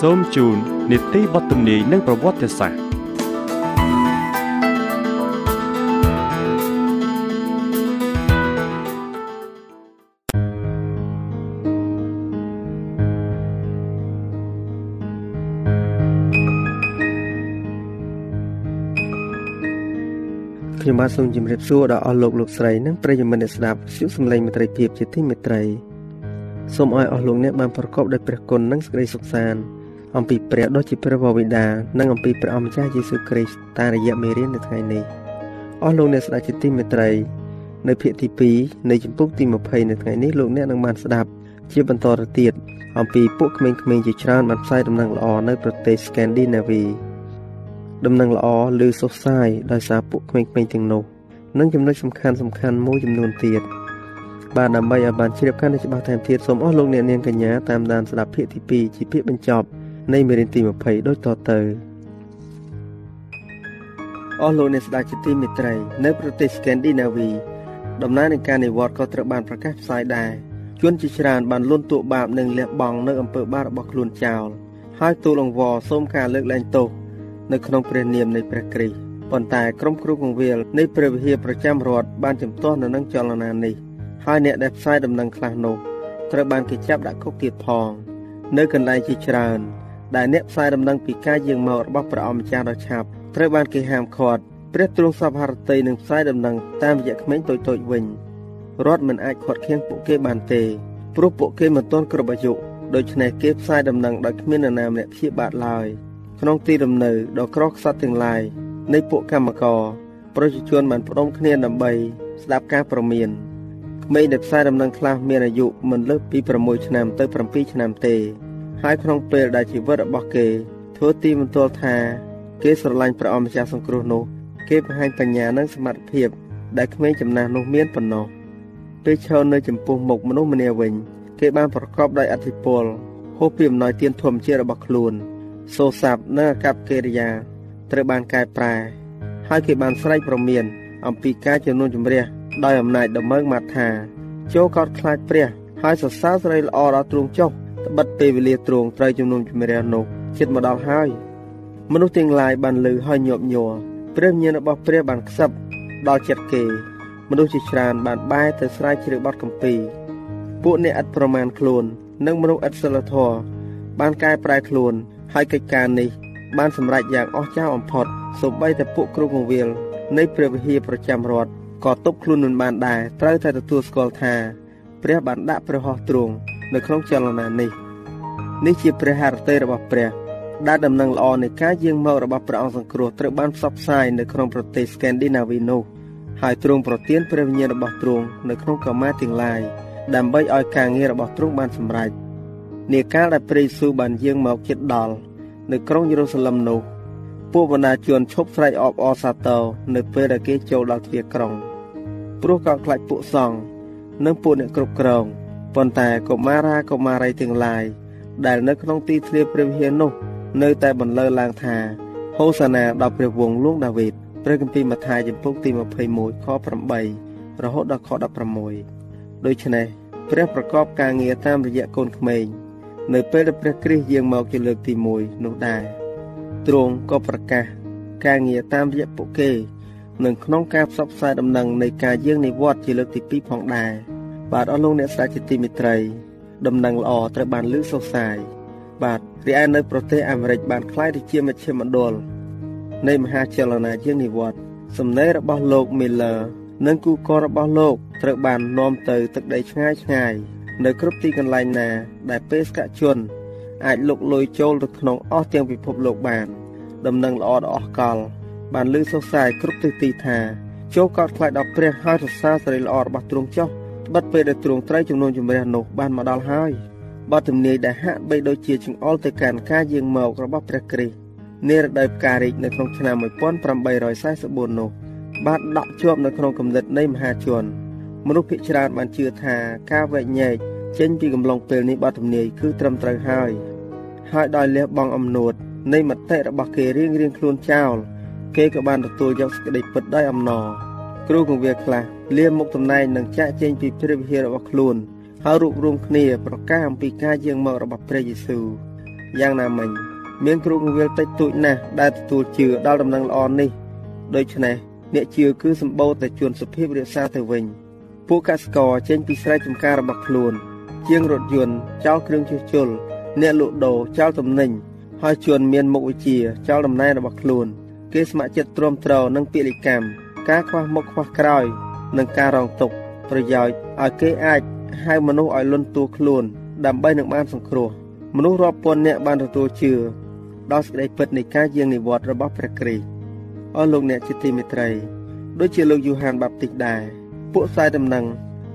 សូមជូននីតិបទទំនាយនិងប្រវត្តិសាស្ត្រខ្ញុំបាទសូមជម្រាបសួរដល់អស់លោកលោកស្រីនិងប្រិយមិត្តអ្នកស្ដាប់ជួបសម្លេងមិត្តភាពជាទីមេត្រីសូមឲ្យអស់លោកអ្នកបានប្រកបដោយព្រះគុណនិងសេចក្តីសុខសាន្ត អំពីព្រះដ៏ជាព្រះបវិតានិងអំពីព្រះអម្ចាស់យេស៊ូវគ្រីស្ទតាមរយៈមេរៀននៅថ្ងៃនេះអស់លោកអ្នកស្ដេចជាទីមេត្រីនៅភាគទី2នៃជំពូកទី20នៅថ្ងៃនេះលោកអ្នកនឹងបានស្ដាប់ជាបន្តទៅទៀតអំពីពួកក្មេងៗជាច្រើនបានផ្សាយដំណឹងល្អនៅប្រទេស Scandinavia ដំណឹងល្អឬសុសសាយដោយសារពួកក្មេងៗទាំងនោះនិងចំណុចសំខាន់សំខាន់មួយចំនួនទៀតបាទដើម្បីឲ្យបានជ្រាបកាន់តែច្បាស់ថែមទៀតសូមអស់លោកអ្នកនាងកញ្ញាតាមដានស្ដាប់ភាគទី2ជាភាគបញ្ចប់ នៃមេរៀនទី20ដូចតទៅអស់លោកអ្នកស្ដាប់ជាទីមេត្រីនៅប្រទេស Scandinavia ដំណើរនៃការនិវត្តន៍ក៏ត្រូវបានប្រកាសផ្សាយដែរជនជាច្រើនបានលន់តួបាបនិងលះបង់នៅអំពើបាបរបស់ខ្លួនចោលហើយទូលអង្វរសូមការលើកលែងទោសនៅក្នុងព្រះនាមនៃព្រះគ្រីស្ទប៉ុន្តែក្រុមគ្រូកងវិលនៃព្រះវិហារប្រចាំរដ្ឋបានជំទាស់នៅនឹងចលនានេះហើយអ្នកដែលផ្សាយដំណឹងខ្លះនោះត្រូវបានគេចាប់ដាក់គុកទៀតផង នៅកន្លែងជាច្រើន ដែលអ្នកផ្សាយដំណឹងពីការយាងមករបស់ព្រះអម្ចាស់ដ៏ឆាប់ត្រូវបានគេហាមឃាត់ព្រះទ្រង់សពហរតីនឹងផ្សាយដំណឹងតាមរយៈក្មេងតូចៗវិញរដ្ឋមិនអាចខាត់ខៀងពួកគេបានទេព្រោះពួកគេមិនទាន់គ្រប់អាយុដូច្នេះគេផ្សាយដំណឹងដោយគ្មាននរណាម្នាក់ព្យាបាទឡើយក្នុងទីលំនៅដ៏ក្រខ្សត់ទាំងឡាយនៃពួកកម្មករប្រជាជនបានផ្ដុំគ្នាដើម្បីស្ដាប់ការប្រមានក្មេងដែលផ្សាយដំណឹងខ្លះមានអាយុមិនលើសពី6ឆ្នាំទៅ7ឆ្នាំទេ ហើយក្នុងពេលដែលជីវិតរបស់គេធ្វើទីបន្ទាល់ថា គេស្រឡាញ់ព្រះអម្ចាស់សង្គ្រោះនោះ គេបង្ហាញបញ្ញានិងសមត្ថភាព ដែលក្មេងចំណាស់នោះមានប៉ុណ្ណោះពេលឈរនៅចំពោះមុខមនុស្សម្នាវិញ គេបានប្រកបដោយអធិពលហូបពីអំណោយទានធម្មជាតិរបស់ខ្លួនសូរស័ព្ទនិងអាកប្បកិរិយាត្រូវបានកែប្រែហើយគេបានស្រែកប្រមាន អំពីការជំនុំជម្រះដោយអំណាចដ៏មើងម៉ាត់ថាចូលកោតខ្លាចព្រះ ហើយសរសើរស្រីល្អដល់ទ្រង់ចុះ ត្បិតពេលវេលាទ្រង់ត្រូវជំនុំជម្រះនោះជិតមកដល់ហើយមនុស្សទាំងឡាយបានលឺហើយញាប់ញ័រព្រះញាណរបស់ព្រះបានខ្សឹបដល់ចិត្តគេ មនុស្សជាច្រើនបានបែរទៅស្រាវជ្រាវបទកម្ពីពួកអ្នកឥតប្រមាណខ្លួន និងមនុស្សឥតសិលធម៌បានកែប្រែខ្លួន ហើយកិច្ចការនេះបានសម្រេចយ៉ាងអស្ចារ្យបំផុតសូម្បីតែពួកគ្រូកងវិលនៃព្រះវិហារប្រចាំរដ្ឋក៏ទប់ខ្លួនមិនបានដែរត្រូវតែទទួលស្គាល់ថា ព្រះបានដាក់ព្រះហស្ថទ្រង់ នៅក្នុងចលនានេះនេះជាព្រះハរតីរបស់ព្រះដែលដំណឹងល្អនៃការយាងមករបស់ព្រះអង្គសង្គ្រោះត្រូវបានផ្សព្វផ្សាយនៅក្នុងប្រទេស Scandinavia នោះហើយទ្រង់ប្រទានព្រះវិញ្ញាណរបស់ទ្រង់នៅក្នុងកមាទាំងឡាយដើម្បីឲ្យការងាររបស់ទ្រង់បានសម្រេចនាកាលដែលព្រះយេស៊ូវបានយាងមកជិតដល់នៅក្រុងយេរូសាឡឹមនោះពួកបណ្ដាជនឈប់ស្រែកអបអរសាទរនៅពេលដែលគេចូលដល់ទ្វារក្រុងព្រោះក៏ខ្លាចពួកសង្ឃនិងពួកអ្នកគ្រប់គ្រង ប៉ុន្តែកុមារាកុមារីទាំងឡាយដែលនៅក្នុងទីធ្លាព្រះវិហារនោះ នៅតែបន្លឺឡើងថាហូសាណាដល់ព្រះវង្សលួងដាវីតព្រះគម្ពីរម៉ាថាយចំពុកទី21ខ8រហូតដល់ខ16ដូច្នេះព្រះប្រកបការងារតាមរយៈកូនក្មេងនៅពេលដែលព្រះគ្រីស្ទយាងមកជាលើកទី1នោះដែរទ្រង់ក៏ប្រកាសការងារតាមរយៈពួកគេនិងក្នុងការផ្សព្វផ្សាយដំណឹងនៃការយាងនិវត្តន៍ជាលើកទី2ផងដែរ បាទអស់លោកអ្នកស្ដាប់ជាទីមេត្រីដំណឹងល្អត្រូវបានលើកសរសើរបាទរីឯនៅប្រទេសអាមេរិកបានក្លាយទៅជាមជ្ឈមណ្ឌលនៃមហាចលនាជាងនិវត្តន៍សំណេររបស់លោក Miller និងគូកររបស់លោកត្រូវបាននាំទៅទឹកដីឆ្ងាយឆ្ងាយនៅគ្រប់ទីកន្លែងណា ដែលបេសកជន អាចលុកលុយចូលទៅក្នុងអស់ទាំងពិភពលោកបាន ដំណឹងល្អដ៏អស្ចារ្យបានលើសរសើរគ្រប់ទិសទីថាចូលកោតខ្លាចដល់ព្រះហើយសរសើរសេរីល្អរបស់ទ្រង់ចុះ បិទពេលដែលទ្រង់ត្រូវចំនួនជំរះនោះបានមកដល់ហើយបទទំនាយដែលហាក់បីដូចជាចង្អុលទៅកាន់ការយាងមករបស់ព្រះគ្រីស្ទនារដូវផ្ការីកនៅក្នុងឆ្នាំ1844នោះបានដក់ជាប់នៅក្នុងគំនិតនៃមហាជនមនុស្សភាគច្រើនបានជឿថាការវែកញែកចេញពីកំឡុងពេលនេះបទទំនាយគឺត្រឹមត្រូវហើយហើយដោយលះបង់អំនួតនៃមតិរបស់គេរៀងរៀងខ្លួនចោលគេក៏បានទទួលយកសេចក្តីពិតដោយអំណរ គ្រូកងវាខ្លះលាមុខតំណែងនឹងចាក់ចេញពីព្រះវិហាររបស់ខ្លួនហើយរួបរวมគ្នាប្រកាសអំពីការយាងមករបស់ព្រះយេស៊ូវយ៉ាងណាមិញមានគ្រូកងវាលតិចតួចណាស់ដែលទទួលជឿដល់ដំណឹងល្អនេះដូច្នេះអ្នកជឿគឺសម្បូរតែជួនសុភាពរក្សាទៅវិញពួកកសិករចេញពីស្រែចម្ការរបស់ខ្លួន ជាងរថយន្តចោលគ្រឿងជួសជុលអ្នកលក់ដូរចោលទំនិញហើយជួនមានមុខវិជ្ជាចោលតំណែងរបស់ខ្លួន គេស្ម័គ្រចិត្តទ្រាំទ្រនឹងពាក្យកម្ម ការខ្វះមុខខ្វះក្រោយ និងការរងទុក្ខប្រយោជន៍ឲ្យគេអាចហៅមនុស្សឲ្យលន់តួខ្លួន ដើម្បីនឹងបានសង្គ្រោះមនុស្សរាប់ពាន់នាក់បានទទួលជឿដល់សេចក្តីពិតនៃការយាងនិវត្តន៍របស់ព្រះគ្រីស្ទអស់លោកអ្នកជាទីមេត្រីដូចជាលោកយូហានបាប់ទីសដែរពួកខ្សែដំណឹង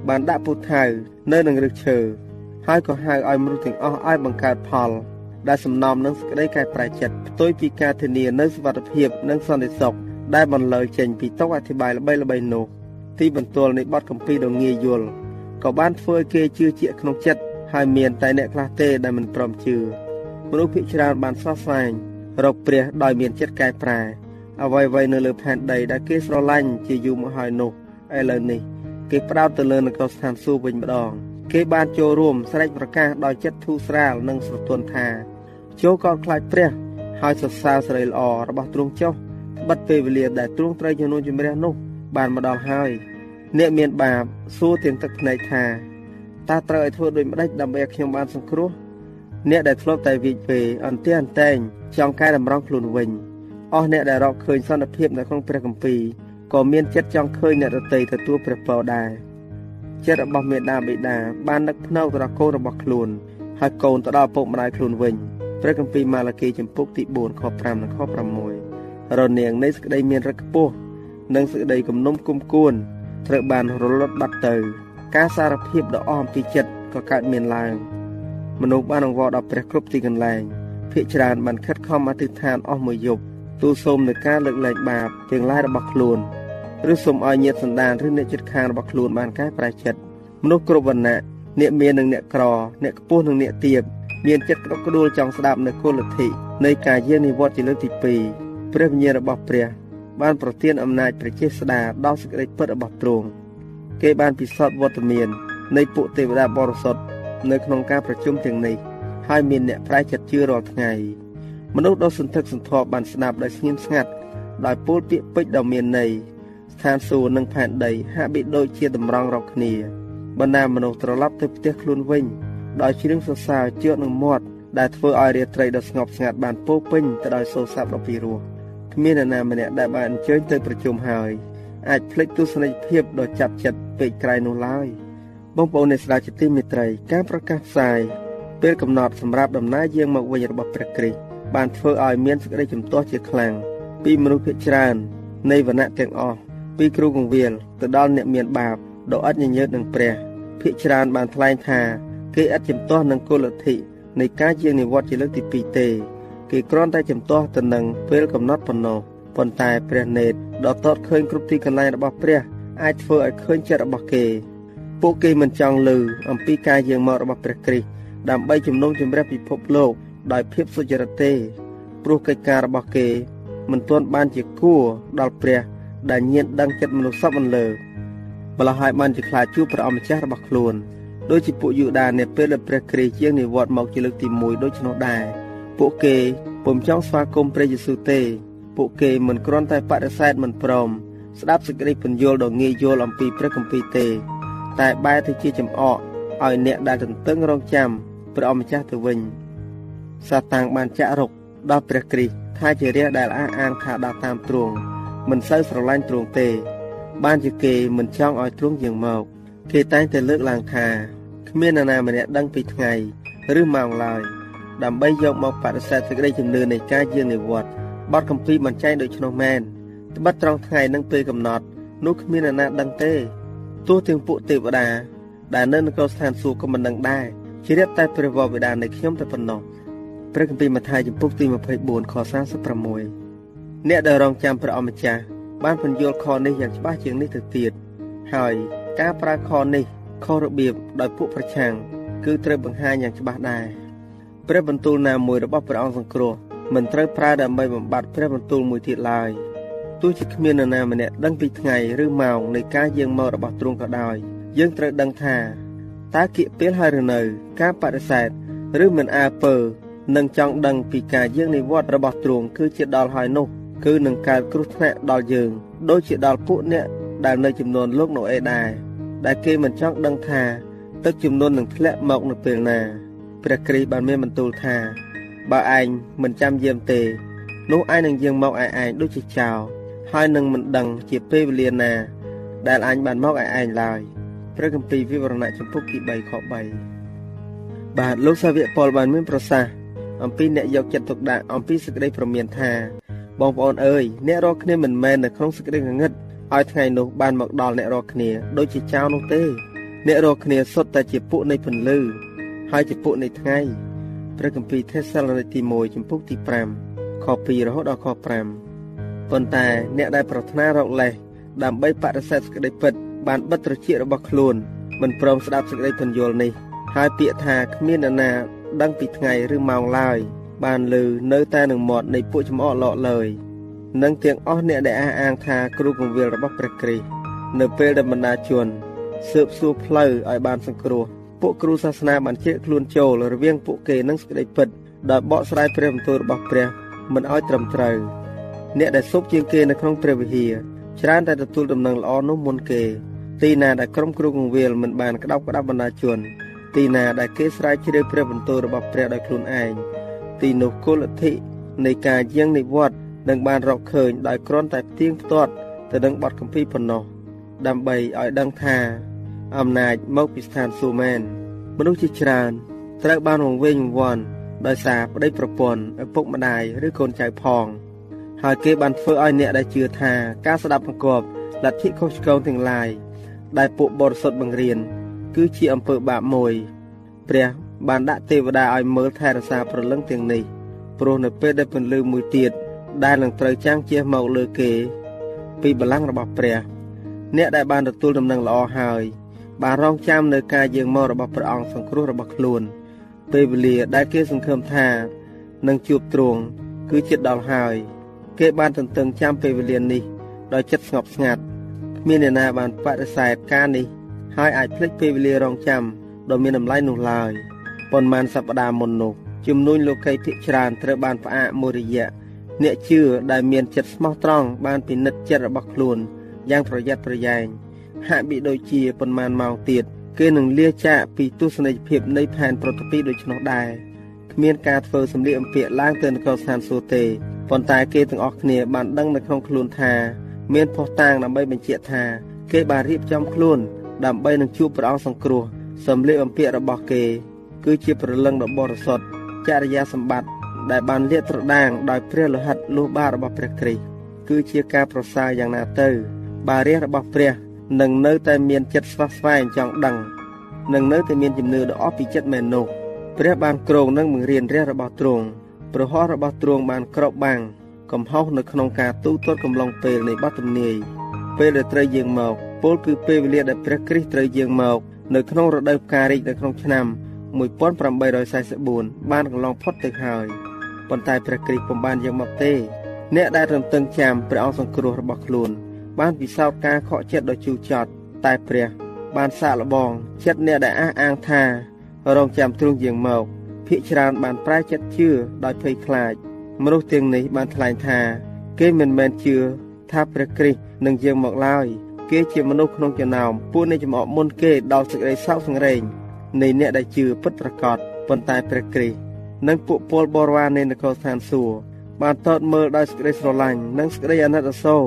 បានដាក់ពូថៅនៅនឹងរឹសឈើហើយក៏ហៅឲ្យមនុស្សទាំងអស់ឲ្យបង្កើតផល ដែលសំណំនឹងសេចក្តីកែប្រែចិត្តផ្ទុយពីការធានានៅសុវត្ថិភាពនិងសន្តិសុខ ដែលបន្លឺចេញពីតុអធិប្បាយល្បីៗនោះទីបន្ទាល់នៃបទកម្ពីដ៏ងាយយល់ក៏បានធ្វើឲ្យគេជឿជាក់ក្នុងចិត្តហើយមានតែអ្នកខ្លះទេដែលមិនព្រមជឿមនុស្សភាគច្រើនបានសោះស្វែងរកព្រះដោយមានចិត្តកែប្រែអ្វីៗនៅលើផែនដីដែលគេស្រឡាញ់ជាយូរមកហើយនោះឥឡូវនេះគេផ្ដោតទៅលើនគរស្ថានសួគ៌វិញម្ដងគេបានចូលរួមស្រែកប្រកាសដោយចិត្តធូរស្រាលនិងស្រទន់ថាចូលកោតខ្លាចព្រះហើយសរសើរសេរីល្អរបស់ទ្រង់ចុះ បិទពេលវេលាដែលទ្រង់ត្រូវជំនួសជំរះនោះបានមកដល់ហើយអ្នកមានបាបសួរទាំងទឹកភ្នែកថាតើត្រូវឲ្យធ្វើដូចម្ដេចដើម្បីឲ្យខ្ញុំបានសង្គ្រោះអ្នកដែលធ្លាប់តែវិជពេអន្ទះអន្តែងចង់កែតម្រង់ខ្លួនវិញអស់អ្នកដែលរកឃើញសន្តិភាពនៅក្នុងព្រះគម្ពីរក៏មានចិត្តចង់ឃើញអ្នកដទៃទទួលព្រះពរដែរចិត្តរបស់មេដាបេដាបាននឹកភ្នោកទៅដល់កូនរបស់ខ្លួន ហើយកូនទៅដល់ពុកម្ដាយខ្លួនវិញព្រះគម្ពីរម៉ាឡាគីចំពុកទី4ខ5និងខ6 រនាងនៃសេចក្តីមានរឹកខ្ពស់និងសេចក្តីគំនុំគុំគួនត្រូវបានរលត់បាត់ទៅ ការសារភាពដ៏អស់អំពីចិត្តក៏កើតមានឡើងមនុស្សបានអង្វរដល់ព្រះគ្រប់ទីកន្លែងភិកច្រើនបានខិតខំអធិដ្ឋានអស់មួយយប់ទូលសូមនឹងការលើកលែងបាបទាំងឡាយរបស់ខ្លួនឬសូមឲ្យញាតិសន្តានឬអ្នកជិតខាងរបស់ខ្លួនបានកែប្រែចិត្តមនុស្សគ្រប់វណ្ណៈអ្នកមាននិងអ្នកក្រអ្នកខ្ពស់និងអ្នកទាបមានចិត្តក្តុកក្តួលចង់ស្ដាប់នៅគុលធិនៃការយាងនិវត្តន៍ជាលើកទី2 ព្រះវិញ្ញាណរបស់ព្រះ បានប្រទានអំណាចប្រជាស្ដាដល់សេចក្តីពិតរបស់ទ្រង់គេបានពិសោធន៍វត្តមាន នៃពួកទេវតាបរិសុទ្ធនៅក្នុងការប្រជុំទាំងនេះហើយមានអ្នកប្រែចិត្តជឿរាល់ថ្ងៃមនុស្សដ៏សន្ធឹកសន្ធាប់បានស្ដាប់ដោយស្ងៀមស្ងាត់ដោយពោលពាក្យពេចន៍ដ៏មានន័យស្ថានសួគ៌និងផែនដីហាក់បីដូចជាតម្រង់រកគ្នាបណ្ដាមនុស្សត្រឡប់ទៅផ្ទះខ្លួនវិញដោយជ្រៀងសរសើរជឿនឹងមាត់ដែលធ្វើឲ្យរាត្រីដ៏ស្ងប់ស្ងាត់បានពោពេញទៅដោយសូរស័ព្ទដ៏ពីរោះ គ្មានអ្នកណាម្នាក់ដែលបានអញ្ជើញទៅប្រជុំហើយអាចភ្លេចទស្សនវិជ្ជាដ៏ចាប់ចិត្តពេកក្រៃនោះឡើយបងប្អូនអ្នកស្ដាប់ជាទីមេត្រីការប្រកាសផ្សាយពេលកំណត់សម្រាប់ដំណើរយាងមកវិញរបស់ព្រះគ្រីស្ទបានធ្វើឲ្យមានសេចក្តីជំទាស់ជាខ្លាំងពីមនុស្សភាគច្រើននៃវណ្ណៈទាំងអស់ពីគ្រូកងវិលទៅដល់អ្នកមានបាបដ៏អត់ញញើតនឹងព្រះភាគច្រើនបានថ្លែងថាគេឥតជំទាស់នឹងគុលធិនៃការជានិវត្តន៍ជាលើកទី2ទេ គេគ្រាន់តែជំទាស់ទៅនឹងពេលកំណត់ប៉ុណ្ណោះប៉ុន្តែព្រះនេតដ៏តតឃើញគ្រប់ទីកន្លែងរបស់ព្រះអាចធ្វើឲ្យឃើញចិត្តរបស់គេ ពួកគេមិនចង់ឮអំពីការយាងមករបស់ព្រះគ្រីស្ទដើម្បីជំនុំជម្រះពិភពលោកដោយភាពសុចរិតទេ ព្រោះកិច្ចការរបស់គេ មិនទាន់បានជាគួរដល់ព្រះ ដែលញៀនដឹងចិត្តមនុស្សសពមិនលើម្ល៉េះហើយបានជាខ្លាចជួបព្រះអម្ចាស់របស់ខ្លួនដូចជាពួកយូដានៅពេលដែលព្រះគ្រីស្ទជាងនិវត្តន៍មកជាលើកទី1ដូច្នោះដែរ ពួកគេពុំចង់ស្វាគមន៍ព្រះយេស៊ូវទេ ពួកគេមិនគ្រាន់តែបដិសេធមិនព្រមស្ដាប់សេចក្តីពន្យល់ដ៏ងាយយល់អំពីព្រះគម្ពីរទេ តែបែរទៅជាចំអកឲ្យអ្នកដែលទន្ទឹងរង់ចាំព្រះអម្ចាស់ទៅវិញសាតាំងបានចាក់រុកដល់ព្រះគ្រីស្ទថាជារាជដែលអះអាងថាដើរតាមទ្រង់មិនសូវស្រឡាញ់ទ្រង់ទេ បានជាគេមិនចង់ឲ្យទ្រង់យាងមកគេតែងតែលើកឡើងថាគ្មាននរណាម្នាក់ដឹងពីថ្ងៃ ឬម៉ោងឡើយ ដើម្បីយកមកបដិសេធសេចក្តីជំនឿនៃការយាងនិវត្តន៍បទកម្ពីបញ្ចែងដូច្នោះមែនត្បិតត្រង់ថ្ងៃនឹងពេលកំណត់នោះគ្មាននរណាដឹងទេទោះទាំងពួកទេវតាដែលនៅនគរស្ថានសួគ៌ក៏មិនដឹងដែរជ្រាបតែព្រះវរបិតានៃខ្ញុំតែប៉ុណ្ណោះព្រះគម្ពីរម៉ាថាយចំពុកទី24ខ36អ្នកដែលរងចាំព្រះអម្ចាស់បានពន្យល់ខនេះយ៉ាងច្បាស់ជាងនេះទៅទៀតហើយការប្រើខនេះខុសរបៀបដោយពួកប្រឆាំងគឺត្រូវបង្ហាញយ៉ាងច្បាស់ដែរ ព្រះបន្ទូលណាមួយរបស់ព្រះអង្គសង្គ្រោះមិនត្រូវប្រើដើម្បីបំបត្តិព្រះបន្ទូលមួយទៀតឡើយទោះជាគ្មាននរណាម្នាក់ដឹងពីថ្ងៃឬម៉ោងនៃការយាងមករបស់ទ្រង់ក៏ដោយយើងត្រូវដឹងថាតើគៀកពេលហើយឬនៅ ការបដិសេធឬមិនអើពើនឹងចង់ដឹងពីការយាងនិវត្តន៍របស់ទ្រង់គឺជាដល់ហើយនោះគឺនឹងកើតគ្រោះថ្នាក់ដល់យើងដូចជាដល់ពួកអ្នកដែលនៅចំនួនលោកណូអេដែរដែលគេមិនចង់ដឹងថាទឹកចំនួននឹងធ្លាក់មកនៅពេលណា ព្រះគ្រីស្ទបានមានបន្ទូលថាបើឯងមិនចាំយាមទេ នោះឯងនឹងយាងមកឯឯងដូចជាចោលហើយនឹងមិនដឹងជាពេលវេលាណា ដែលអញបានមកឯឯងឡើយព្រះគម្ពីរវិវរណៈចំពុកទី3ខ3បាទលោកសាវកប៉ុលបានមានប្រសាសន៍អំពីអ្នកយកចិត្តទុកដាក់អំពីសេចក្តីប្រមានថា បងប្អូនអើយអ្នករាល់គ្នាមិនមែននៅក្នុងសេចក្តីងងឹតឲ្យថ្ងៃនោះបានមកដល់អ្នករាល់គ្នាដូចជាចៅនោះទេ អ្នករាល់គ្នាសុទ្ធតែជាពួកនៃពន្លឺ ហើយជាពួកនៃថ្ងៃព្រះគម្ពីរថេសាឡូនីទី1ចំពុកទី5ខ2រហូតដល់ខ5ប៉ុន្តែអ្នកដែលប្រាថ្នារកលេសដើម្បីបដិសេធសេចក្តីពិត បានបិទត្រចៀករបស់ខ្លួនមិនព្រមស្ដាប់សេចក្តីពន្យល់នេះ ហើយពាក្យថាគ្មាននរណា ដឹងពីថ្ងៃឬម៉ោងឡើយ បានលើនៅតែនឹងមាត់នៃពួកចំអកលក់លើយនិងទាំងអស់អ្នកដែលអះអាងថាគ្រូកងវិលរបស់ព្រះគ្រីស្ទនៅពេលដែលបណ្ដាជនស៊ើបសួរផ្លូវឲ្យបានសង្គ្រោះ ពួកគ្រូសាសនាបានជ្រៀកខ្លួនចូលរវាងពួកគេនិងសេចក្តីពិតដោយបកស្រាយព្រះបន្ទូលរបស់ព្រះមិនឲ្យត្រឹមត្រូវអ្នកដែលស៊ប់ជាងគេនៅក្នុងព្រះវិហារច្រើនតែទទួលដំណឹងល្អនោះមុនគេទីណាដែលក្រុមគ្រូកងវិលមិនបានក្តោបក្តាប់បណ្ដាជនទីណាដែលគេស្រាវជ្រាវព្រះបន្ទូលរបស់ព្រះដោយខ្លួនឯងទីនោះគោលលទ្ធិនៃការយាងនិវត្តន៍នឹងបានរកឃើញដោយគ្រាន់តែផ្ទៀងផ្ទាត់ទៅនឹងបទកម្ពីប៉ុណ្ណោះដើម្បីឲ្យដឹងថា អំណាចមកពីស្ថានសួគ៌មែនមនុស្សជាច្រើនត្រូវបានវង្វេងវង្វាន់ដោយសារប្តីប្រពន្ធឪពុកម្ដាយឬកូនចៅផង ហើយគេបានធ្វើឲ្យអ្នកដែលជឿថាការស្ដាប់បង្គាប់លទ្ធិខុសឆ្គងទាំងឡាយដែលពួកបរិសុទ្ធបង្រៀនគឺជាអំពើបាបមួយព្រះបានដាក់ទេវតាឲ្យមើលថែរក្សាប្រលឹងទាំងនេះព្រោះនៅពេលដែលពន្លឺមួយទៀតដែលនឹងត្រូវចាំងជះមកលើគេ ពីបលាំងរបស់ព្រះ អ្នកដែលបានទទួលដំណឹងល្អហើយ បានរងចាំនៅការយាងមករបស់ព្រះអង្គសង្គ្រោះរបស់ខ្លួនពេលវេលាដែលគេសង្ឃឹមថានឹងជួបទ្រង់គឺជិតដល់ហើយ គេបានទន្ទឹងចាំពេលវេលានេះដោយចិត្តស្ងប់ស្ងាត់គ្មានអ្នកណាបានបដិសេធការនេះហើយអាចភ្លេចពេលវេលារងចាំដ៏មានតម្លៃនោះឡើយប៉ុន្មានសប្តាហ៍មុននោះជំនួញលោកីភិកច្រើនត្រូវបានផ្អាកមួយរយៈអ្នកជឿដែលមានចិត្តស្មោះត្រង់បានពិនិត្យចិត្តរបស់ខ្លួនយ៉ាងប្រយ័ត្នប្រយែង ហាក់បីដូចជាប៉ុន្មានម៉ោងទៀតគេនឹងលាចាកពីទស្សនីយភាពនៃផែនប្រតិពីដូច្នោះដែរគ្មានការធ្វើសម្លៀកបំពាក់ឡើងទៅនគរស្ថានសួគ៌ទេប៉ុន្តែគេទាំងអស់គ្នាបានដឹងនៅក្នុងខ្លួនថា មានផុសតាងដើម្បីបញ្ជាក់ថា គេបានរៀបចំខ្លួនដើម្បីនឹងជួបព្រះអង្គសង្គ្រោះសម្លៀកបំពាក់របស់គេ គឺជាព្រលឹងដ៏បរិសុទ្ធចរិយាសម្បត្តិដែលបានលាតត្រដាងដោយព្រះលោហិតលុះបារបស់ព្រះគ្រីស្ទគឺជាការប្រសើរយ៉ាងណាទៅ បារាជរបស់ព្រះ នឹងនៅតែមានចិត្តស្វះស្វែងចង់ដឹងនឹងនៅតែមានជំនឿដ៏អស់ពីចិត្តមែននោះព្រះបានគ្រងនឹងបង្រៀនរះរបស់ទ្រង់ប្រហោះរបស់ទ្រង់បានក្របបាំងកំហុសនៅក្នុងការទូទាត់កំឡុងពេលនៃបទទំនាយពេលដែលត្រូវយាងមកពលគឺពេលវេលាដែលព្រះគ្រីស្ទត្រូវយាងមក នៅក្នុងរដូវផ្ការីកនៅក្នុងឆ្នាំ1844បានកន្លងផុតទៅហើយប៉ុន្តែព្រះគ្រីស្ទពុំបានយាងមកទេ អ្នកដែលរំពឹងចាំព្រះអង្គសង្គ្រោះរបស់ខ្លួន បានពិសោធន៍ការខកចិត្តដ៏ជូរចត់តែព្រះ បានសាកល្បងចិត្តអ្នកដែលអះអាងថារងចាំទ្រង់យាងមកភិកច្រើនបានប្រែចិត្តជឿដោយភ័យខ្លាចមនុស្សទាំងនេះបានថ្លែងថា គេមិនមែនជឿថាព្រះគ្រីស្ទនឹងយាងមកឡើយគេជាមនុស្សក្នុងចំណោមពួកនៃចំអកមុនគេដល់សេចក្តីសោកសង្រេងនៃអ្នកដែលជឿពិតប្រាកដប៉ុន្តែព្រះគ្រីស្ទនិងពួកពលបរិវារនៃនគរឋានសួគ៌បានតតមើលដោយសេចក្តីស្រឡាញ់និងសេចក្តីអាណិតអាសូរ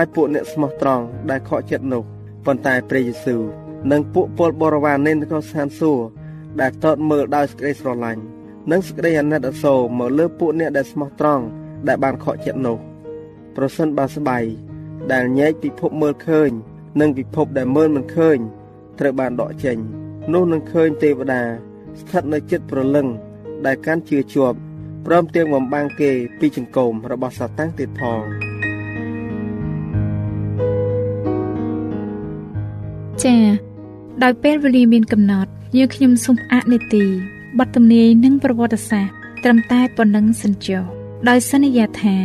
ហើយពួកអ្នកស្មោះត្រង់ដែលខកចិត្តនោះប៉ុន្តែព្រះយេស៊ូវនិងពួកពលបរិវារនៃនគរឋានសួគ៌ដែលតតមើលដោយសេចក្តីស្រឡាញ់និងសេចក្តីអាណិតអាសូរមកលើពួកអ្នកដែលស្មោះត្រង់ដែលបានខកចិត្តនោះប្រសិនបើស្បៃដែលញែកពិភពមើលឃើញ និងពិភពដែលមើលមិនឃើញត្រូវបានដកចេញ នោះនឹងឃើញទេវតា ស្ថិតនៅចិត្តប្រលឹង ដែលកាន់ជឿជាប់ព្រមទាំងបំបាំងគេពីចង្គមរបស់សាតាំងទៀតផង ចា៎ដោយពេលវេលាមានកំណត់យើងខ្ញុំសូមអនុទីបទទំនាយនិងប្រវត្តិសាស្ត្រត្រឹមតែប៉ុណ្ណឹងសិនចុះដោយសន្យាថា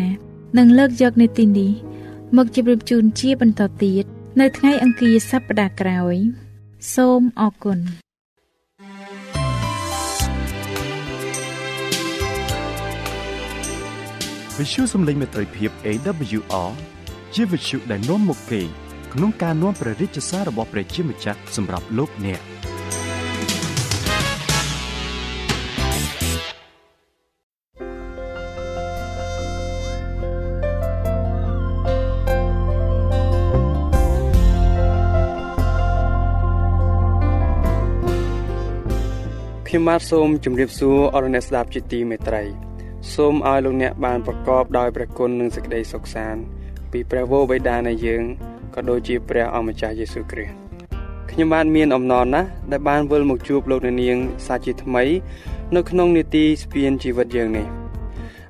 នឹងលើកយកនីតិនេះមកជម្រាបជូនជាបន្តទៀតនៅថ្ងៃអង្គារសប្តាហ៍ក្រោយ សូមអរគុណវិទ្យុសំឡេងមេត្រីភាព AWR ជាវិទ្យុដែលនាំមកពី ក្នុងការនាំព្រះរាជសាររបស់ព្រះជាម្ចាស់សម្រាប់លោកអ្នកខ្ញុំបាទសូមជម្រាបសួរអរអ្នកស្ដាប់ជាទីមេត្រីសូមឲ្យលោកអ្នកបានប្រកបដោយព្រះគុណនិងសេចក្តីសុខសាន្តពីព្រះវរបិតានៃយើង ក៏ដូចជាព្រះអម្ចាស់យេស៊ូវគ្រីស្ទខ្ញុំបាទមានអំណរណាស់ដែលបានវិលមកជួបលោកអ្នកនាងសាជាថ្មី នៅក្នុងនីតិស្ពានជីវិតយើងនេះ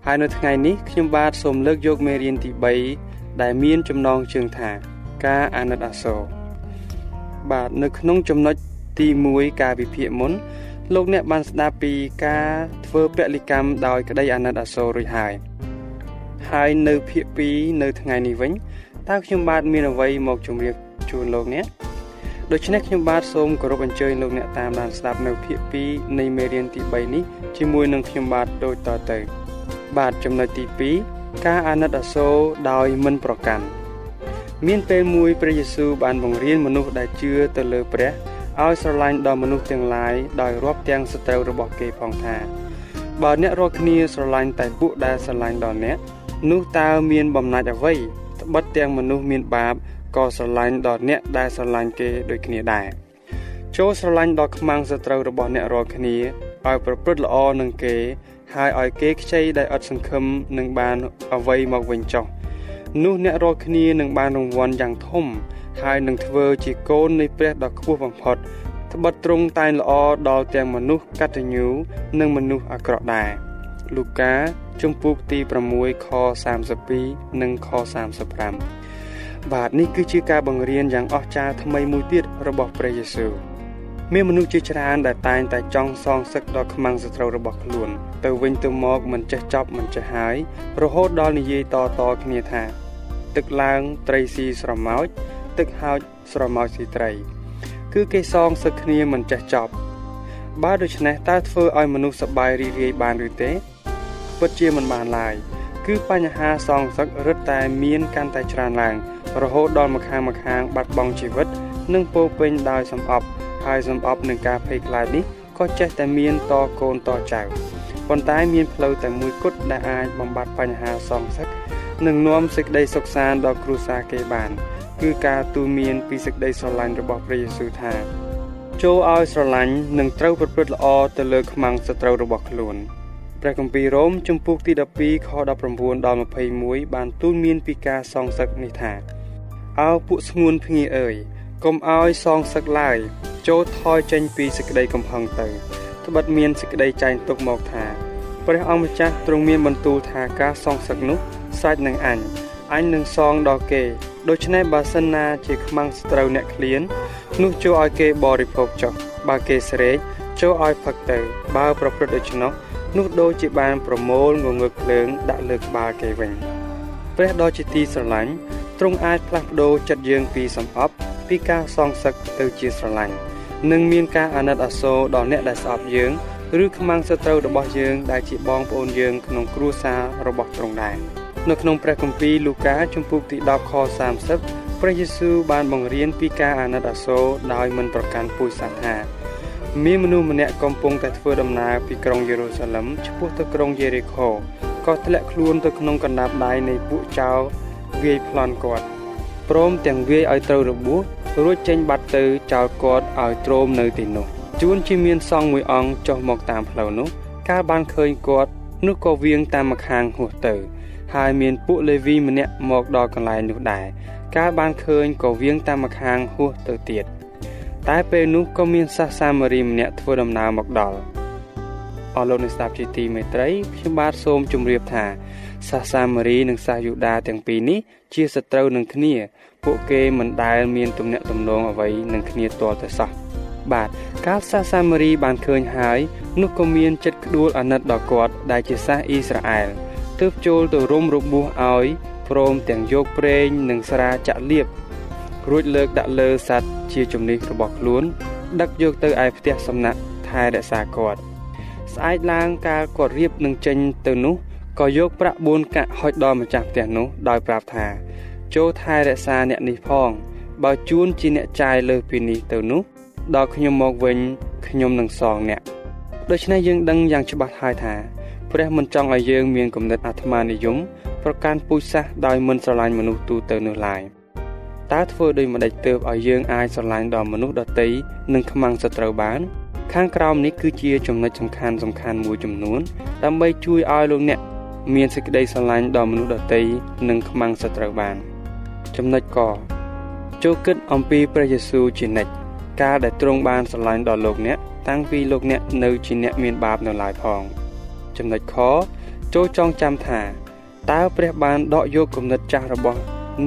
ហើយនៅថ្ងៃនេះខ្ញុំបាទសូមលើកយកមេរៀនទី3ដែលមានចំណងជើងថា ការអាណិតអាសូរបាទនៅក្នុងចំណុចទី1ការវិភាគមុន លោកអ្នកបានស្ដាប់ពីការធ្វើពលិកម្មដោយក្តីអាណិតអាសូររួចហើយហើយនៅភាគ2នៅថ្ងៃនេះវិញ តើខ្ញុំបាទមានអ្វីមកជម្រាបជូនលោកអ្នកដូច្នេះខ្ញុំបាទសូមគោរពអញ្ជើញលោកអ្នកតាមដានស្ដាប់នៅភាគ2នៃមេរៀនទី3នេះជាមួយនឹងខ្ញុំបាទដូចតទៅ បាទចំណុចទី2ការអាណិតអាសូរដោយមិនប្រកាន់មានពេលមួយព្រះយេស៊ូវបានបង្រៀនមនុស្សដែលជឿទៅលើព្រះឲ្យស្រឡាញ់ដល់មនុស្សទាំងឡាយដោយរាប់ទាំងសត្រូវរបស់គេផងថាបើអ្នករាល់គ្នាស្រឡាញ់តែពួកដែលស្រឡាញ់ដល់អ្នកនោះតើមានបំណាច់អ្វី ត្បិតទាំងមនុស្សមានបាបក៏ស្រឡាញ់ដល់អ្នកដែលស្រឡាញ់គេដូចគ្នាដែរចូលស្រឡាញ់ដល់ខ្មាំងសត្រូវរបស់អ្នករាល់គ្នាឲ្យប្រព្រឹត្តល្អនឹងគេ ហើយឲ្យគេខ្ចីដែលឥតសង្ឃឹមនឹងបានអ្វីមកវិញចុះនោះអ្នករាល់គ្នានឹងបានរង្វាន់យ៉ាងធំ ហើយនឹងធ្វើជាកូននៃព្រះដ៏ខ្ពស់បំផុតត្បិតទ្រង់តែងល្អដល់ទាំងមនុស្សកតញ្ញូនិងមនុស្សអាក្រក់ដែរ លូកាជំពូកទី6ខ32និងខ35បាទនេះគឺជាការបង្រៀនយ៉ាងអស្ចារ្យថ្មីមួយទៀតរបស់ព្រះយេស៊ូវមានមនុស្សជាច្រើនដែលតែងតែចង់សងសឹកដល់ខ្មាំងសត្រូវរបស់ខ្លួន ទៅវិញទៅមកមិនចេះចប់មិនចេះហើយរហូតដល់និយាយតតគ្នាថា ទឹកឡើងត្រីស៊ីស្រមោចទឹកហោចស្រមោចស៊ីត្រី គឺគេសងសឹកគ្នាមិនចេះចប់បើដូច្នេះតើធ្វើឲ្យមនុស្សសប្បាយរីករាយបានឬទេ ពិតជាមិនបានឡើយគឺបញ្ហាសងសឹករឹតតែមានកាន់តែច្រើនឡើង រហូតដល់ម្ខាងម្ខាងបាត់បង់ជីវិត និងពោពេញដោយសម្អប់ហើយសម្អប់នឹងការភ័យខ្លាចនេះក៏ចេះតែមានតកូនតចៅប៉ុន្តែមានផ្លូវតែមួយគត់ដែលអាចបំបត្តិបញ្ហាសងសឹកនិងនាំសេចក្តីសុខសាន្តដល់គ្រួសារគេបាន គឺការទូន្មានពីសេចក្តីស្រឡាញ់របស់ព្រះយេស៊ូវថាចូលឲ្យស្រឡាញ់និងត្រូវប្រព្រឹត្តល្អទៅលើខ្មាំងសត្រូវរបស់ខ្លួន ព្រះគម្ពីររ៉ូមជំពូកទី12ខ19ដល់21បានទូន្មានពីការសងសឹកនេះថាអើពួកស្ងួនភ្ងាអើយកុំឲ្យសងសឹកឡើយចូលថយចេញពីសេចក្តីកំហឹងទៅត្បិតមានសេចក្តីចែងទុកមកថាព្រះអង្គម្ចាស់ទ្រង់មានបន្ទូលថាការសងសឹកនោះស្រេចនឹងអញអញនឹងសងដល់គេដូច្នេះបើសិនណាជាខ្មាំងស្រូវអ្នកឃ្លាននោះចូលឲ្យគេបរិភោគចុះបើគេស្រេកចូលឲ្យផឹកទៅបើប្រព្រឹត្តដូច្នោះ នោះដូចជាបានប្រមូលងងឹកភ្លើងដាក់លើក្បាលគេវិញព្រះដ៏ជាទីស្រឡាញ់ទ្រង់អាចផ្លាស់ប្ដូរចិត្តយើងពីសំអប់ពីការសងសឹកទៅជាស្រឡាញ់និងមានការអាណិតអាសូរដល់អ្នកដែលស្អប់យើងឬខ្មាំងសត្រូវរបស់យើងដែលជាបងប្អូនយើងក្នុងគ្រួសាររបស់ទ្រង់ដែរនៅក្នុងព្រះគម្ពីរលូកាជំពូកទី10ខ30ព្រះយេស៊ូវបានបង្រៀនពីការអាណិតអាសូរដោយមិនប្រកាន់ពូជសាសន៍ថា មានមនុស្សម្នាក់កំពុងតែធ្វើដំណើរពីក្រុងយេរូសាឡឹមឆ្ពោះទៅក្រុងយេរីកូក៏ធ្លាក់ខ្លួនទៅក្នុងកណ្ដាប់ដៃនៃពួកចោរវាយប្លន់គាត់ព្រមទាំងវាយឲ្យត្រូវរបួសរួចចេញបាត់ទៅចោលគាត់ឲ្យទ្រោមនៅទីនោះជួនជាមានសង្ឃមួយអង្គចុះមកតាមផ្លូវនោះកាលបានឃើញគាត់នោះក៏វៀងតាមម្ខាងហួសទៅ ហើយមានពួកលេវីម្នាក់មកដល់កន្លែងនោះដែរកាលបានឃើញក៏វៀងតាមម្ខាងហួសទៅទៀត តែពេលនោះក៏មានសាសសាមារីម្នាក់ធ្វើដំណើរមកដល់អស់លោកអ្នកស្ដាប់ជាទីមេត្រីខ្ញុំបាទសូមជម្រាបថាសាសសាមារីនិងសាសយូដាទាំងពីរនេះជាសត្រូវនឹងគ្នា ពួកគេមិនដែលមានទំនាក់ទំនងអ្វីនឹងគ្នាទាល់តែសោះបាទកាលសាសសាមារីបានឃើញហើយនោះក៏មានចិត្តក្ដួលអាណិតដល់គាត់ដែលជាសាសអ៊ីស្រាអែលទើបចូលទៅរុំរបួសឲ្យព្រមទាំងយកប្រេងនិងស្រាចាក់លាប រួចលើកដាក់លើសัตว์ជាជំនិះរបស់ខ្លួន ដឹកយកទៅឯផ្ទះសំណាក់ថែរក្សាគាត់ស្អែកឡើងកាលគាត់រៀបនឹងចេញទៅនោះក៏យកប្រាក់4កាក់ហុចដល់ម្ចាស់ផ្ទះនោះដោយប្រាប់ថាចូលថែរក្សាអ្នកនេះផង បើជួនជាអ្នកចាយលើសពីនេះទៅនោះដល់ខ្ញុំមកវិញខ្ញុំនឹងសងអ្នកដូច្នេះយើងដឹងយ៉ាងច្បាស់ហើយថាព្រះមិនចង់ឲ្យយើងមានគំនិតអាត្មានិយមប្រកាន់ពូជសាសន៍ដោយមិនស្រឡាញ់មនុស្សទូទៅនោះឡើយ តើធ្វើដូចម្តេចទើបឲ្យយើងអាចស្រឡាញ់ដល់មនុស្សដទៃនិងខ្មាំងសត្រូវបាន ខាងក្រោមនេះគឺជាចំណុចសំខាន់សំខាន់មួយចំនួន ដើម្បីជួយឲ្យលោកអ្នក មានសេចក្តីស្រឡាញ់ដល់មនុស្សដទៃនិងខ្មាំងសត្រូវបាន ចំណុចកចូលគិតអំពីព្រះយេស៊ូវជានិច្ចការដែលទ្រង់បានស្រឡាញ់ដល់លោកអ្នកតាំងពីលោកអ្នកនៅជាអ្នកមានបាបនៅឡើយផង ចំណុចខចូលចងចាំថាតើព្រះបានដកយកគំនិតចាស់របស់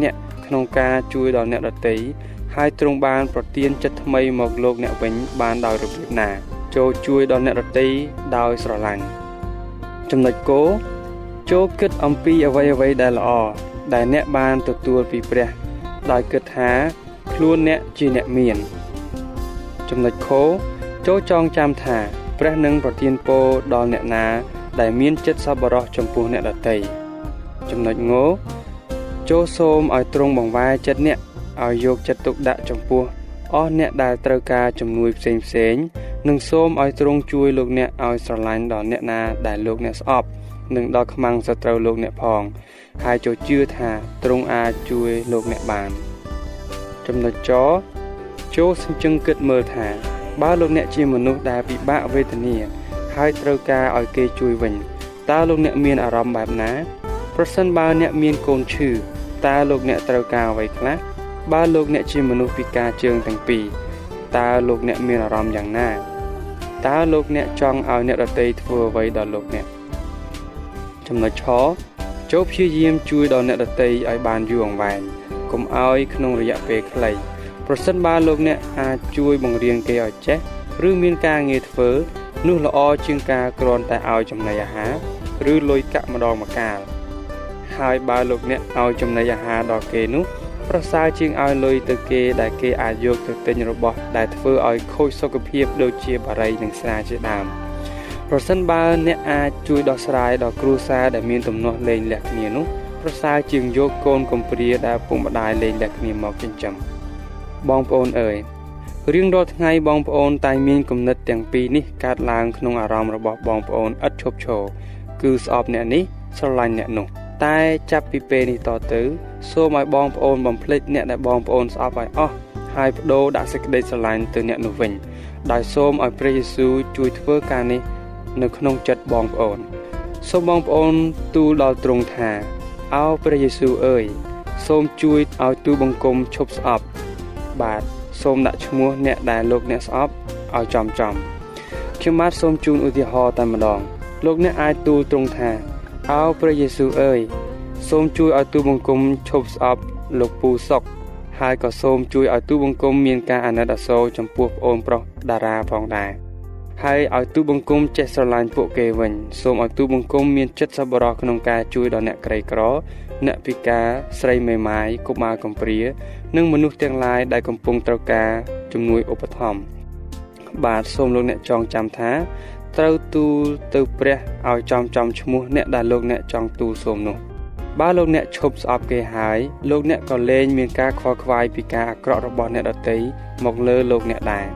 អ្នក ក្នុងការជួយដល់អ្នកដទៃហើយទ្រង់បានប្រទានចិត្តថ្មីមកលោកអ្នកវិញបានដោយរបៀបណាចូលជួយដល់អ្នកដទៃដោយស្រឡាញ់ចំណុចគោចូលគិតអំពីអ្វីអ្វីដែលល្អដែលអ្នកបានទទួលពីព្រះដោយគិតថាខ្លួនអ្នកជាអ្នកមាន ចំណុចខចូលចងចាំថាព្រះនឹងប្រទានពរដល់អ្នកណា ដែលមានចិត្តសប្បុរសចំពោះអ្នកដទៃចំណុចង ចូលសូមឲ្យទ្រង់បង្វែរចិត្តអ្នកឲ្យយកចិត្តទុកដាក់ចំពោះអស់អ្នកដែលត្រូវការជំនួយផ្សេងផ្សេងនិងសូមឲ្យទ្រង់ជួយលោកអ្នកឲ្យស្រឡាញ់ដល់អ្នកណាដែលលោកអ្នកស្អប់និងដល់ខ្មាំងសត្រូវលោកអ្នកផងហើយចូលជឿថាទ្រង់អាចជួយលោកអ្នកបានចំណុចចចូលសញ្ជឹងគិតមើលថា បើលោកអ្នកជាមនុស្សដែលពិបាកវេទនាហើយត្រូវការឲ្យគេជួយវិញតើលោកអ្នកមានអារម្មណ៍បែបណាប្រសិនបើអ្នកមានកូនឈឺ តើលោកអ្នកត្រូវការអ្វីខ្លះបើលោកអ្នកជាមនុស្សពិការជើងទាំងពីរតើលោកអ្នកមានអារម្មណ៍យ៉ាងណាតើលោកអ្នកចង់ឲ្យអ្នកដទៃធ្វើអ្វីដល់លោកអ្នកចំណុចឆចូលព្យាយាមជួយដល់អ្នកដទៃឲ្យបានយូរអង្វែងកុំឲ្យក្នុងរយៈពេលខ្លីប្រសិនបើលោកអ្នកអាចជួយបង្រៀនគេឲ្យចេះឬមានការងារធ្វើនោះល្អជាងការគ្រាន់តែឲ្យចំណីអាហារឬលុយកាក់ម្ដងម្កាល ហើយបើលោកអ្នកឲ្យចំណីអាហារដល់គេនោះប្រសើរជាងឲ្យលុយទៅគេដែលគេអាចយកទៅទិញរបស់ដែលធ្វើឲ្យខូចសុខភាពដូចជាបារីនិងស្រាជាដើមប្រសិនបើអ្នកអាចជួយដោះស្រាយដល់គ្រួសារដែលមានទំនាស់លែងលះគ្នានោះប្រសើរជាងយកកូនកំព្រាដែលពុកម្ដាយលែងលះគ្នាមកចិញ្ចឹមបងប្អូនអើយរៀងរាល់ថ្ងៃបងប្អូនតែងមានគំនិតទាំងពីរនេះកើតឡើងក្នុងអារម្មណ៍របស់បងប្អូនឥតឈប់ឈរគឺស្អប់អ្នកនេះស្រឡាញ់អ្នកនោះ តែចាប់ពីពេលនេះតទៅសូមឲ្យបងប្អូនបំភ្លេចអ្នកដែលបងប្អូនស្អប់ឲ្យអស់ហើយបដូរដាក់សេចក្តីស្រឡាញ់ទៅអ្នកនោះវិញដោយសូមឲ្យព្រះយេស៊ូវជួយធ្វើការនេះ នៅក្នុងចិត្តបងប្អូនសូមបងប្អូនទូលដល់ទ្រង់ថាអោព្រះយេស៊ូវអើយសូមជួយឲ្យទូបង្គំឈប់ស្អប់បាទសូមដាក់ឈ្មោះអ្នកដែលលោកអ្នកស្អប់ឲ្យចំចំខ្ញុំបាទសូមជូនឧទាហរណ៍តែម្ដង លោកអ្នកអាចទូលទ្រង់ថា អោព្រះយេស៊ូវអើយសូមជួយឲ្យទូបង្គំឈប់ស្អប់លោកពូសុកហើយក៏សូមជួយឲ្យទូបង្គំមានការអាណិតអាសូរចំពោះប្អូនប្រុសតារាផងដែរហើយឲ្យទូបង្គំចេះស្រឡាញ់ពួកគេវិញសូមឲ្យទូបង្គំមានចិត្តសប្បុរសក្នុងការជួយដល់អ្នកក្រីក្រ អ្នកពិការស្រីមេម៉ាយកុមារកំព្រា និងមនុស្សទាំងឡាយដែលកំពុងត្រូវការជំនួយឧបត្ថម្ភបាទសូមលោកអ្នកចងចាំថា ត្រូវទូលទៅព្រះឲ្យចំចំឈ្មោះអ្នកដែលលោកអ្នកចង់ទូលសូមនោះបើលោកអ្នកឈប់ស្អប់គេហើយលោកអ្នកក៏លែងមានការខ្វល់ខ្វាយពីការអាក្រក់របស់អ្នកដទៃមកលើលោកអ្នកដែរ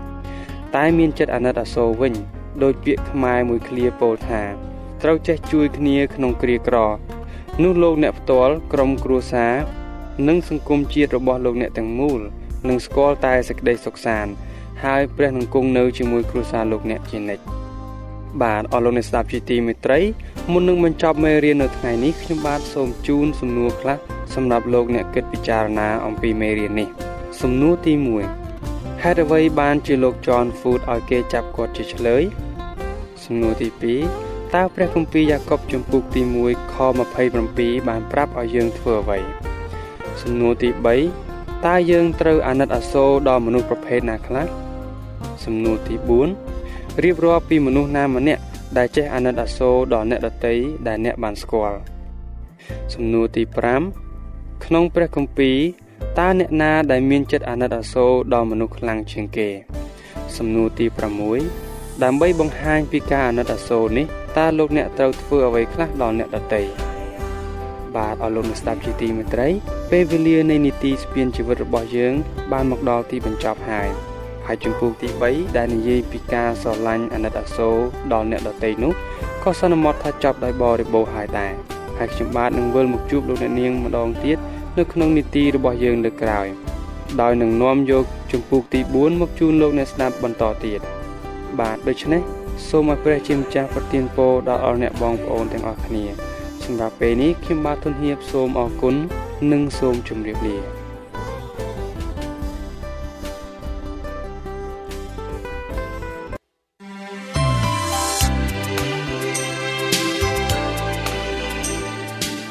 តែមានចិត្តអាណិតអាសូរវិញដោយពាក្យខ្មែរមួយឃ្លាពោលថាត្រូវចេះជួយគ្នាក្នុងគ្រាក្រនោះលោកអ្នកផ្ទាល់ក្រុមគ្រួសារនិងសង្គមជាតិរបស់លោកអ្នកទាំងមូលនឹងស្គាល់តែសេចក្តីសុខសាន្តហើយព្រះនឹងគង់នៅជាមួយគ្រួសារលោកអ្នកជានិច្ច បាទអរលោកអ្នកស្ដាប់ជាទីមេត្រីមុននឹងបញ្ចប់មេរៀននៅថ្ងៃនេះខ្ញុំបាទសូមជូនសំណួរខ្លះសម្រាប់លោកអ្នកគិតពិចារណាអំពីមេរៀននេះ សំណួរទី1ហេតុអ្វីបានជាលោក John Food ឲ្យគេចាប់គាត់ជាឆ្លើយសំណួរទី2តើព្រះគម្ពីរយ៉ាកុបជំពូកទី1ខ27បានប្រាប់ឲ្យយើងធ្វើអ្វីសំណួរទី3តើយើងត្រូវអាណិតអាសូរដល់មនុស្សប្រភេទណាខ្លះសំណួរទី4 រៀបរាប់ពីមនុស្សណាម្នាក់ដែលចេះអាណិតអាសូរដល់អ្នកដទៃដែលអ្នកបានស្គាល់សំណួរទី5ក្នុងព្រះគម្ពីរតើអ្នកណាដែលមានចិត្តអាណិតអាសូរដល់មនុស្សខ្លាំងជាងគេ សំណួរទី6ដើម្បីបង្ហាញពីការអាណិតអាសូរនេះតើលោកអ្នកត្រូវធ្វើអ្វីខ្លះដល់អ្នកដទៃបាទអរលោកអ្នកស្ដាប់ជាទីមេត្រីពេលវេលានៃនីតិស្ពានជីវិតរបស់យើង បានមកដល់ទីបញ្ចប់ហើយ ហើយជំពូកទី3ដែលនិយាយពីការស្រឡាញ់អាណិតអាសូរដល់អ្នកដទៃនោះក៏សន្មត់ថាចប់ដោយបរិបូរហើយដែរហើយខ្ញុំបាទនឹងវិលមកជួបលោកអ្នកនាងម្ដងទៀតនៅក្នុងនីតិរបស់យើងលើកក្រោយដោយនឹងនាំយកជំពូកទី4មកជូនលោកអ្នកស្ដាប់បន្តទៀតបាទដូច្នេះសូមឲ្យព្រះជាម្ចាស់ប្រទានពរដល់អស់អ្នកបងប្អូនទាំងអស់គ្នា សម្រាប់ពេលនេះខ្ញុំបាទទុនហៀបសូមអរគុណនិងសូមជម្រាបលា